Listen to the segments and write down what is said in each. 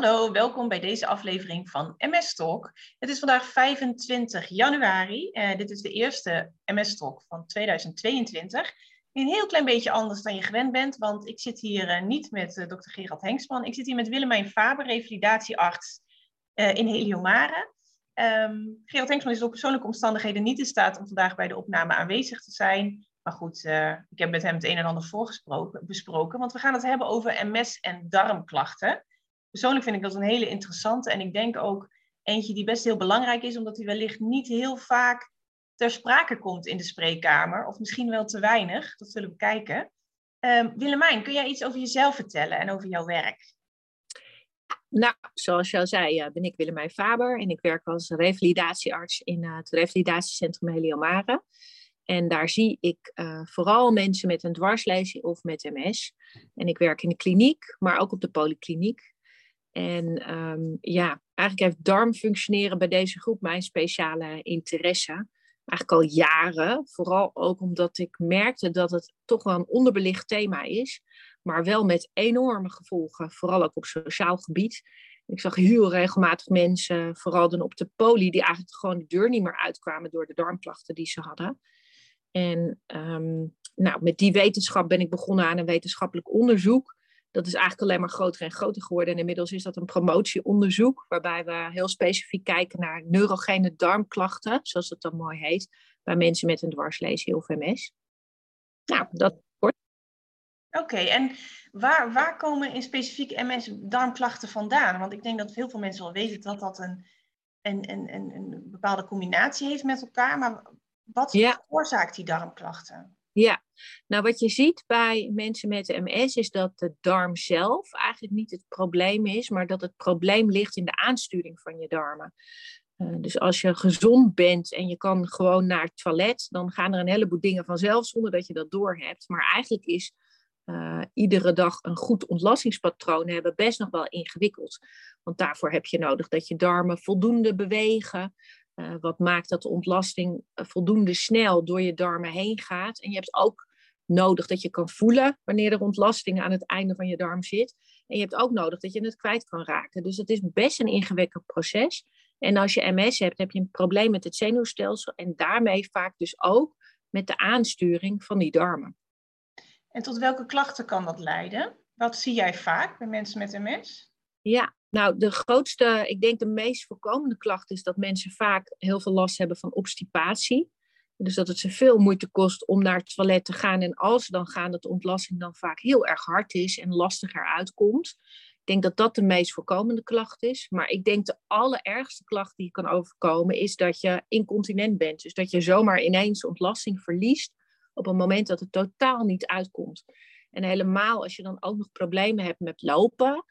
Hallo, welkom bij deze aflevering van MS Talk. Het is vandaag 25 januari. Uh, dit is de eerste MS Talk van 2022. Een heel klein beetje anders dan je gewend bent, want ik zit hier uh, niet met uh, dokter Gerald Hengsman. Ik zit hier met Willemijn Faber, revalidatiearts in Heliomare. Um, Gerald Hengsman is door persoonlijke omstandigheden niet in staat om vandaag bij de opname aanwezig te zijn. Maar goed, ik heb met hem het een en ander voorgesproken, besproken, want we gaan het hebben over MS en darmklachten persoonlijk vind ik dat een hele interessante en ik denk ook eentje die best heel belangrijk is, omdat die wellicht niet heel vaak ter sprake komt in de spreekkamer, of misschien wel te weinig. Dat zullen we kijken. Um, Willemijn, kun jij iets over jezelf vertellen en over jouw werk? Nou, zoals je al zei, ben ik Willemijn Faber en ik werk als revalidatiearts in eh, het revalidatiecentrum Heliomare. En daar zie ik uh, vooral mensen met een dwarslesie of met MS. En ik werk in de kliniek, maar ook op de polykliniek. En um, ja, eigenlijk heeft darmfunctioneren bij deze groep mijn speciale interesse. Eigenlijk al jaren. Vooral ook omdat ik merkte dat het toch wel een onderbelicht thema is. Maar wel met enorme gevolgen. Vooral ook op sociaal gebied. Ik zag heel regelmatig mensen, vooral dan op de poli, die eigenlijk gewoon de deur niet meer uitkwamen door de darmklachten die ze hadden. En um, nou, met die wetenschap ben ik begonnen aan een wetenschappelijk onderzoek dat is eigenlijk alleen maar groter en groter geworden. En inmiddels is dat een promotieonderzoek, waarbij we heel specifiek kijken naar neurogene darmklachten, zoals het dan mooi heet, bij mensen met een dwarslesie of MS. Nou, dat kort. Oké, en waar, waar komen in specifiek MS darmklachten vandaan? Want ik denk dat heel veel mensen wel weten dat dat een, een, een, een, een bepaalde combinatie heeft met elkaar. Maar wat ja. veroorzaakt die darmklachten? Ja, nou wat je ziet bij mensen met MS is dat de darm zelf eigenlijk niet het probleem is, maar dat het probleem ligt in de aansturing van je darmen. Uh, dus als je gezond bent en je kan gewoon naar het toilet, dan gaan er een heleboel dingen vanzelf zonder dat je dat doorhebt. Maar eigenlijk is uh, iedere dag een goed ontlastingspatroon hebben best nog wel ingewikkeld. Want daarvoor heb je nodig dat je darmen voldoende bewegen, uh, wat maakt dat de ontlasting eh, voldoende snel door je darmen heen gaat. En je hebt ook nodig dat je kan voelen wanneer er ontlasting aan het einde van je darm zit. En je hebt ook nodig dat je het kwijt kan raken. Dus het is best een ingewikkeld proces. En als je MS hebt, heb je een probleem met het zenuwstelsel en daarmee vaak dus ook met de aansturing van die darmen. En tot welke klachten kan dat leiden? Wat zie jij vaak bij mensen met MS? Ja, nou, de grootste, ik denk de meest voorkomende klacht is dat mensen vaak heel veel last hebben van obstipatie. Dus dat het ze veel moeite kost om naar het toilet te gaan. En als ze dan gaan, dat de ontlasting dan vaak heel erg hard is en lastiger uitkomt. Ik denk dat dat de meest voorkomende klacht is. Maar ik denk de allerergste klacht die je kan overkomen is dat je incontinent bent. Dus dat je zomaar ineens ontlasting verliest op een moment dat het totaal niet uitkomt. En helemaal als je dan ook nog problemen hebt met lopen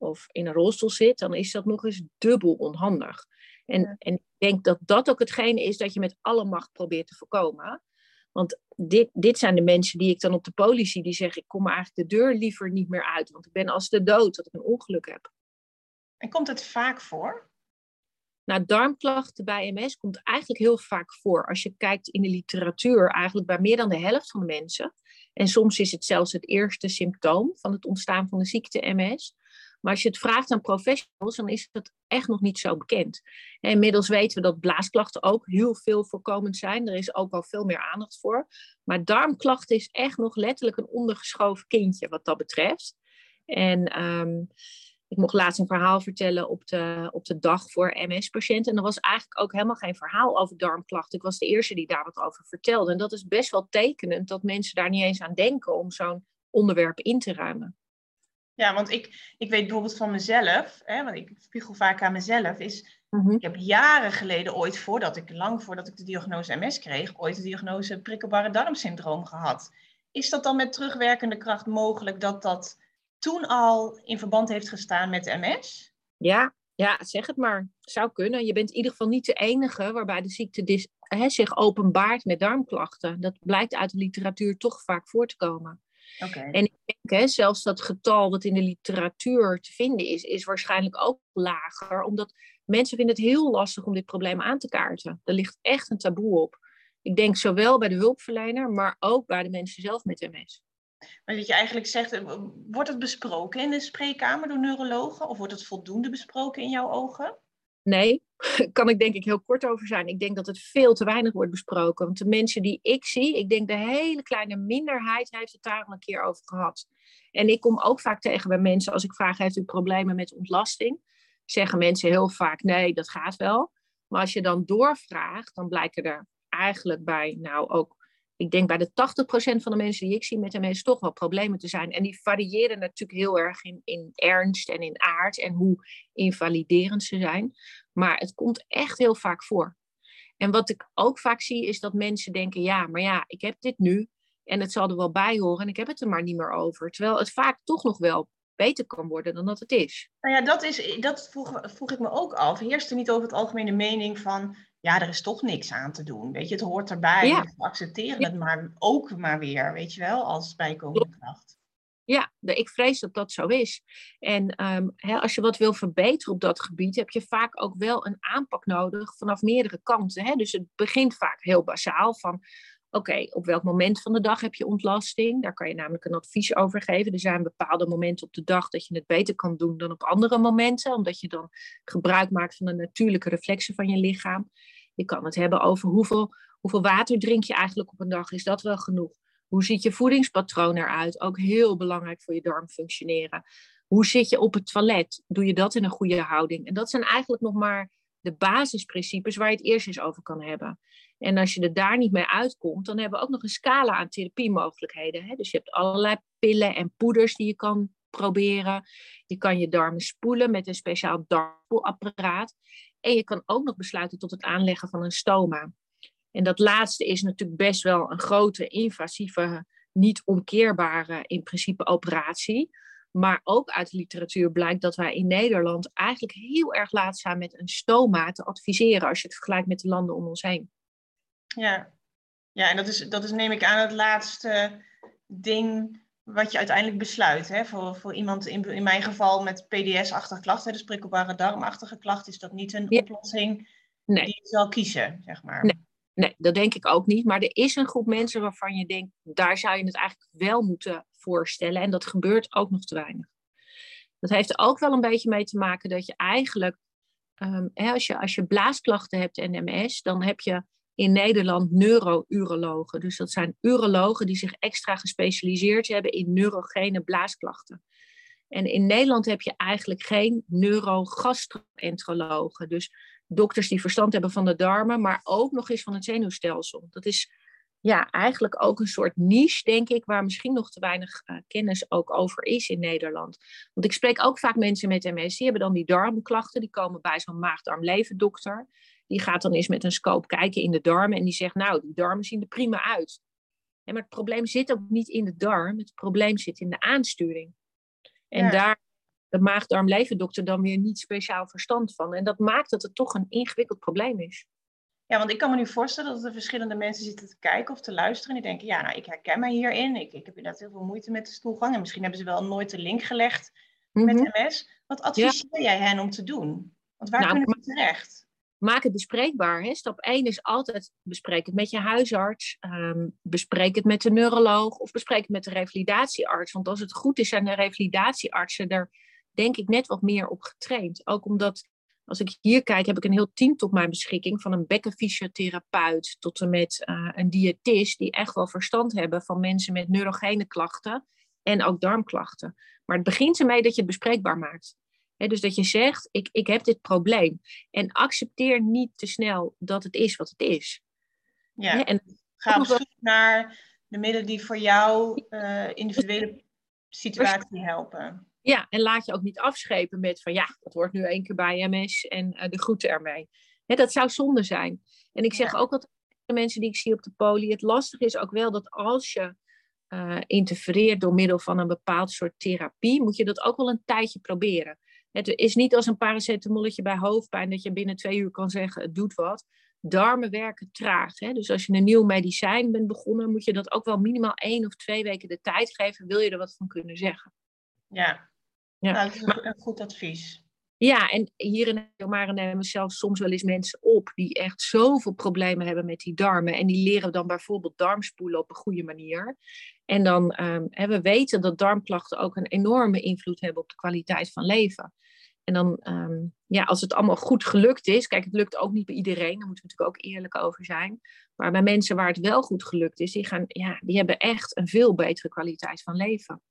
of in een rolstoel zit, dan is dat nog eens dubbel onhandig. En, en ik denk dat dat ook hetgene is dat je met alle macht probeert te voorkomen. Want dit, dit zijn de mensen die ik dan op de politie die zeggen: ik kom eigenlijk de deur liever niet meer uit, want ik ben als de dood dat ik een ongeluk heb. En komt het vaak voor? Nou, darmklachten bij MS komt eigenlijk heel vaak voor. Als je kijkt in de literatuur, eigenlijk bij meer dan de helft van de mensen. En soms is het zelfs het eerste symptoom van het ontstaan van de ziekte MS. Maar als je het vraagt aan professionals, dan is het echt nog niet zo bekend. En inmiddels weten we dat blaasklachten ook heel veel voorkomend zijn. Er is ook al veel meer aandacht voor. Maar darmklachten is echt nog letterlijk een ondergeschoven kindje wat dat betreft. En um, ik mocht laatst een verhaal vertellen op de, op de dag voor MS-patiënten. En er was eigenlijk ook helemaal geen verhaal over darmklachten. Ik was de eerste die daar wat over vertelde. En dat is best wel tekenend dat mensen daar niet eens aan denken om zo'n onderwerp in te ruimen. Ja, want ik, ik weet bijvoorbeeld van mezelf, hè, want ik spiegel vaak aan mezelf, is mhm. ik heb jaren geleden ooit, voordat ik, lang voordat ik de diagnose MS kreeg, ooit de diagnose prikkelbare darmsyndroom gehad. Is dat dan met terugwerkende kracht mogelijk dat dat toen al in verband heeft gestaan met MS? Ja, ja, zeg het maar. Zou kunnen. Je bent in ieder geval niet de enige waarbij de ziekte hè, zich openbaart met darmklachten. Dat blijkt uit de literatuur toch vaak voor te komen. En ik denk, hè, zelfs dat getal wat in de literatuur te vinden is, is waarschijnlijk ook lager, omdat mensen vinden het heel lastig om dit probleem aan te kaarten. Er ligt echt een taboe op. Ik denk zowel bij de hulpverlener, maar ook bij de mensen zelf met MS. Maar wat je eigenlijk zegt, eh, wordt het besproken in de spreekkamer door neurologen? Of wordt het voldoende besproken in jouw ogen? Nee, kan ik denk ik heel kort over zijn. Ik denk dat het veel te weinig wordt besproken. Want de mensen die ik zie, ik denk de hele kleine minderheid heeft het daar al een keer over gehad. En ik kom ook vaak tegen bij mensen, als ik vraag, heeft u problemen met ontlasting? Zeggen mensen heel vaak, nee, dat gaat wel. Maar als je dan doorvraagt, dan blijken er eigenlijk bij, nou ook, ik denk bij de 80% van de mensen die ik zie met MS toch wel problemen te zijn. En die variëren natuurlijk heel erg in, in ernst en in aard en hoe invaliderend ze zijn. Maar het komt echt heel vaak voor. En wat ik ook vaak zie is dat mensen denken, ja, maar ja, ik heb dit nu en het zal er wel bij horen en ik heb het er maar niet meer over. Terwijl het vaak toch nog wel beter kan worden dan dat het is. Nou ja, dat, is, dat vroeg, vroeg ik me ook af. Heerst er niet over het algemene mening van, ja, er is toch niks aan te doen. Weet je, het hoort erbij. Ja. We accepteren het maar ook maar weer, weet je wel, als bijkomende kracht. Ja, ik vrees dat dat zo is. En um, als je wat wil verbeteren op dat gebied, heb je vaak ook wel een aanpak nodig vanaf meerdere kanten. Dus het begint vaak heel basaal van, oké, op welk moment van de dag heb je ontlasting? Daar kan je namelijk een advies over geven. Er zijn bepaalde momenten op de dag dat je het beter kan doen dan op andere momenten, omdat je dan gebruik maakt van de natuurlijke reflexen van je lichaam. Je kan het hebben over hoeveel, hoeveel water drink je eigenlijk op een dag. Is dat wel genoeg? Hoe ziet je voedingspatroon eruit? Ook heel belangrijk voor je darmfunctioneren. Hoe zit je op het toilet? Doe je dat in een goede houding? En dat zijn eigenlijk nog maar de basisprincipes waar je het eerst eens over kan hebben. En als je er daar niet mee uitkomt, dan hebben we ook nog een scala aan therapiemogelijkheden. Hè? Dus je hebt allerlei pillen en poeders die je kan proberen. Je kan je darmen spoelen met een speciaal darmspoelapparaat. En je kan ook nog besluiten tot het aanleggen van een stoma. En dat laatste is natuurlijk best wel een grote, invasieve, niet omkeerbare in principe operatie. Maar ook uit de literatuur blijkt dat wij in Nederland eigenlijk heel erg laat zijn met een stoma te adviseren als je het vergelijkt met de landen om ons heen. Ja, ja en dat is, dat is neem ik aan het laatste ding wat je uiteindelijk besluit. Hè? Voor, voor iemand in, in mijn geval met PDS-achtige klachten, dus prikkelbare darmachtige klachten, is dat niet een oplossing nee. die je zal kiezen, zeg maar. Nee. Nee, dat denk ik ook niet. Maar er is een groep mensen waarvan je denkt, daar zou je het eigenlijk wel moeten voorstellen. En dat gebeurt ook nog te weinig. Dat heeft er ook wel een beetje mee te maken dat je eigenlijk, um, hè, als, je, als je blaasklachten hebt en MS, dan heb je in Nederland neuro-urologen. Dus dat zijn urologen die zich extra gespecialiseerd hebben in neurogene blaasklachten. En in Nederland heb je eigenlijk geen neurogastroenterologen. Dus dokters die verstand hebben van de darmen, maar ook nog eens van het zenuwstelsel. Dat is ja, eigenlijk ook een soort niche, denk ik, waar misschien nog te weinig uh, kennis ook over is in Nederland. Want ik spreek ook vaak mensen met MS, die hebben dan die darmklachten, die komen bij zo'n maag-darm-levendokter. Die gaat dan eens met een scope kijken in de darmen en die zegt, nou, die darmen zien er prima uit. En maar het probleem zit ook niet in de darm, het probleem zit in de aansturing. En daar de maag-darm-levendokter dan weer niet speciaal verstand van. En dat maakt dat het toch een ingewikkeld probleem is. Ja, want ik kan me nu voorstellen dat er verschillende mensen zitten te kijken of te luisteren. En die denken, ja, nou, ik herken mij hierin. Ik, ik heb inderdaad heel veel moeite met de stoelgang. En misschien hebben ze wel nooit de link gelegd met MS. Mhm. Wat adviseer jij hen om te doen? Want waar nou, kunnen ze terecht? Maak het bespreekbaar. Hè? Stap 1 is altijd bespreek het met je huisarts. Um, bespreek het met de neuroloog. Of bespreek het met de revalidatiearts. Want als het goed is, zijn de revalidatieartsen er denk ik net wat meer op getraind. Ook omdat als ik hier kijk, heb ik een heel team tot mijn beschikking. Van een bekkenfysiotherapeut tot en met uh, een diëtist. Die echt wel verstand hebben van mensen met neurogene klachten. En ook darmklachten. Maar het begint ermee dat je het bespreekbaar maakt. Dus dat je zegt, ik, ik heb dit probleem. En accepteer niet te snel dat het is wat het is. Ja, en ga op zoek naar de middelen die voor jouw uh, individuele situatie helpen. Ja, en laat je ook niet afschepen met van ja, dat wordt nu één keer bij MS en uh, de groeten ermee. dat zou zonde zijn. En ik zeg ook altijd de mensen die ik zie op de poli, het lastige is ook wel dat als je uh, interfereert door middel van een bepaald soort therapie, moet je dat ook wel een tijdje proberen. Het is niet als een paracetamolletje bij hoofdpijn dat je binnen twee uur kan zeggen het doet wat. Darmen werken traag. Hè? Dus als je een nieuw medicijn bent begonnen, moet je dat ook wel minimaal één of twee weken de tijd geven, wil je er wat van kunnen zeggen. Ja, ja. Nou, dat is een goed advies. Ja, en hier in Omare nemen we zelfs soms wel eens mensen op die echt zoveel problemen hebben met die darmen. En die leren dan bijvoorbeeld darmspoelen op een goede manier. En dan um, we weten dat darmklachten ook een enorme invloed hebben op de kwaliteit van leven. En dan, ehm, ja, als het allemaal goed gelukt is, kijk, het lukt ook niet bij iedereen, daar moeten we natuurlijk ook eerlijk over zijn. Maar bij mensen waar het wel goed gelukt is, die, gaan, ja, die hebben echt een veel betere kwaliteit van leven.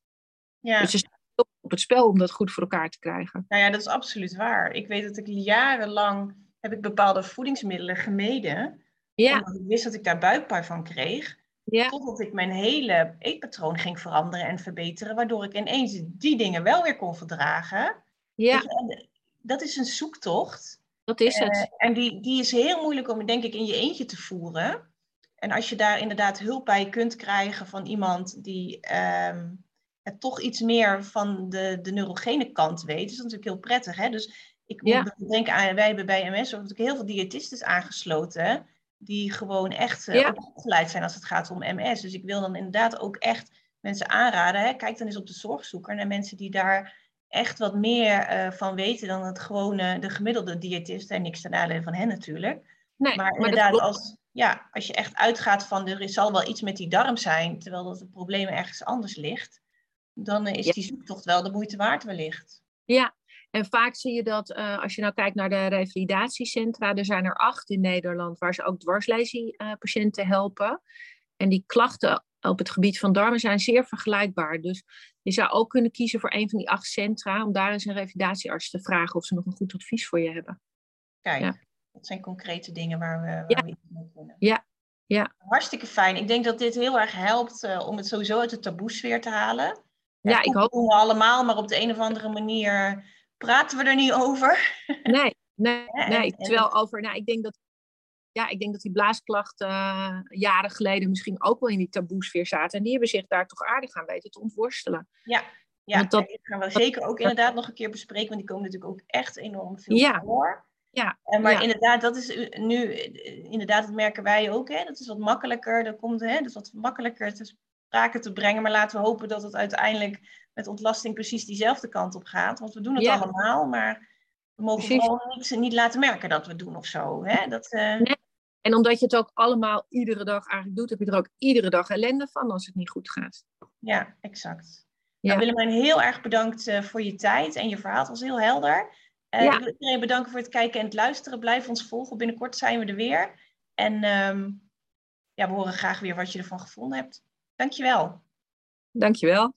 Ja. Dus er op het spel om dat goed voor elkaar te krijgen. Nou ja, dat is absoluut waar. Ik weet dat ik jarenlang heb ik bepaalde voedingsmiddelen gemeden. Ja. Omdat ik wist dat ik daar buikpijn van kreeg. Ja. Totdat ik mijn hele eetpatroon ging veranderen en verbeteren. Waardoor ik ineens die dingen wel weer kon verdragen. Ja. Dat is een zoektocht. Dat is het. Uh, en die, die is heel moeilijk om, denk ik, in je eentje te voeren. En als je daar inderdaad hulp bij kunt krijgen van iemand die um, het toch iets meer van de, de neurogene kant weet, is dat natuurlijk heel prettig. Hè? Dus ik moet denken aan, wij hebben bij MS ook heel veel diëtistes aangesloten, die gewoon echt uh, opgeleid zijn als het gaat om MS. Dus ik wil dan inderdaad ook echt mensen aanraden, hè? kijk dan eens op de zorgzoeker naar mensen die daar echt wat meer uh, van weten dan het gewone, de gemiddelde diëtist. En niks ten nadele van hen natuurlijk. Nee, maar, maar inderdaad, als, ja, als je echt uitgaat van er zal wel iets met die darm zijn, terwijl dat het probleem ergens anders ligt, dan is die zoektocht wel de moeite waard wellicht. Ja, en vaak zie je dat uh, als je nou kijkt naar de revalidatiecentra, er zijn er acht in Nederland waar ze ook dwarslesie-patiënten helpen. En die klachten op het gebied van darmen zijn zeer vergelijkbaar. Dus je zou ook kunnen kiezen voor een van die acht centra, om daar eens een revalidatiearts te vragen of ze nog een goed advies voor je hebben. Kijk, ja. dat zijn concrete dingen waar we, waar we iets mee kunnen. Ja. ja. Hartstikke fijn. Ik denk dat dit heel erg helpt uh, om het sowieso uit de taboesfeer te halen. Ja, ik hoop. we allemaal, maar op de een of andere manier praten we er niet over. Nee, nee, nee. Terwijl over, nou, ik denk dat ja, ik denk dat die blaasklachten uh, jaren geleden misschien ook wel in die taboesfeer zaten. En die hebben zich daar toch aardig aan weten te ontworstelen. Ja, ja dat, gaan we zeker ook inderdaad nog een keer bespreken, want die komen natuurlijk ook echt enorm veel ja. voor. Ja, en maar inderdaad, dat is nu, inderdaad, dat merken wij ook. Hè, dat is wat makkelijker, dat komt hè, dat is wat makkelijker te sprake te brengen. Maar laten we hopen dat het uiteindelijk met ontlasting precies diezelfde kant op gaat. Want we doen het allemaal, maar we mogen Precies. vooral niet, niet, laten merken dat we het doen of zo. Hè? Dat, uh... En omdat je het ook allemaal iedere dag eigenlijk doet, heb je er ook iedere dag ellende van als het niet goed gaat. Ja, exact. Ja. Nou, Willemijn, heel erg bedankt uh, voor je tijd en je verhaal. Het was heel helder. Uh, ja. Ik wil iedereen bedanken voor het kijken en het luisteren. Blijf ons volgen. Binnenkort zijn we er weer. En um, ja, we horen graag weer wat je ervan gevonden hebt. Dankjewel. Dankjewel.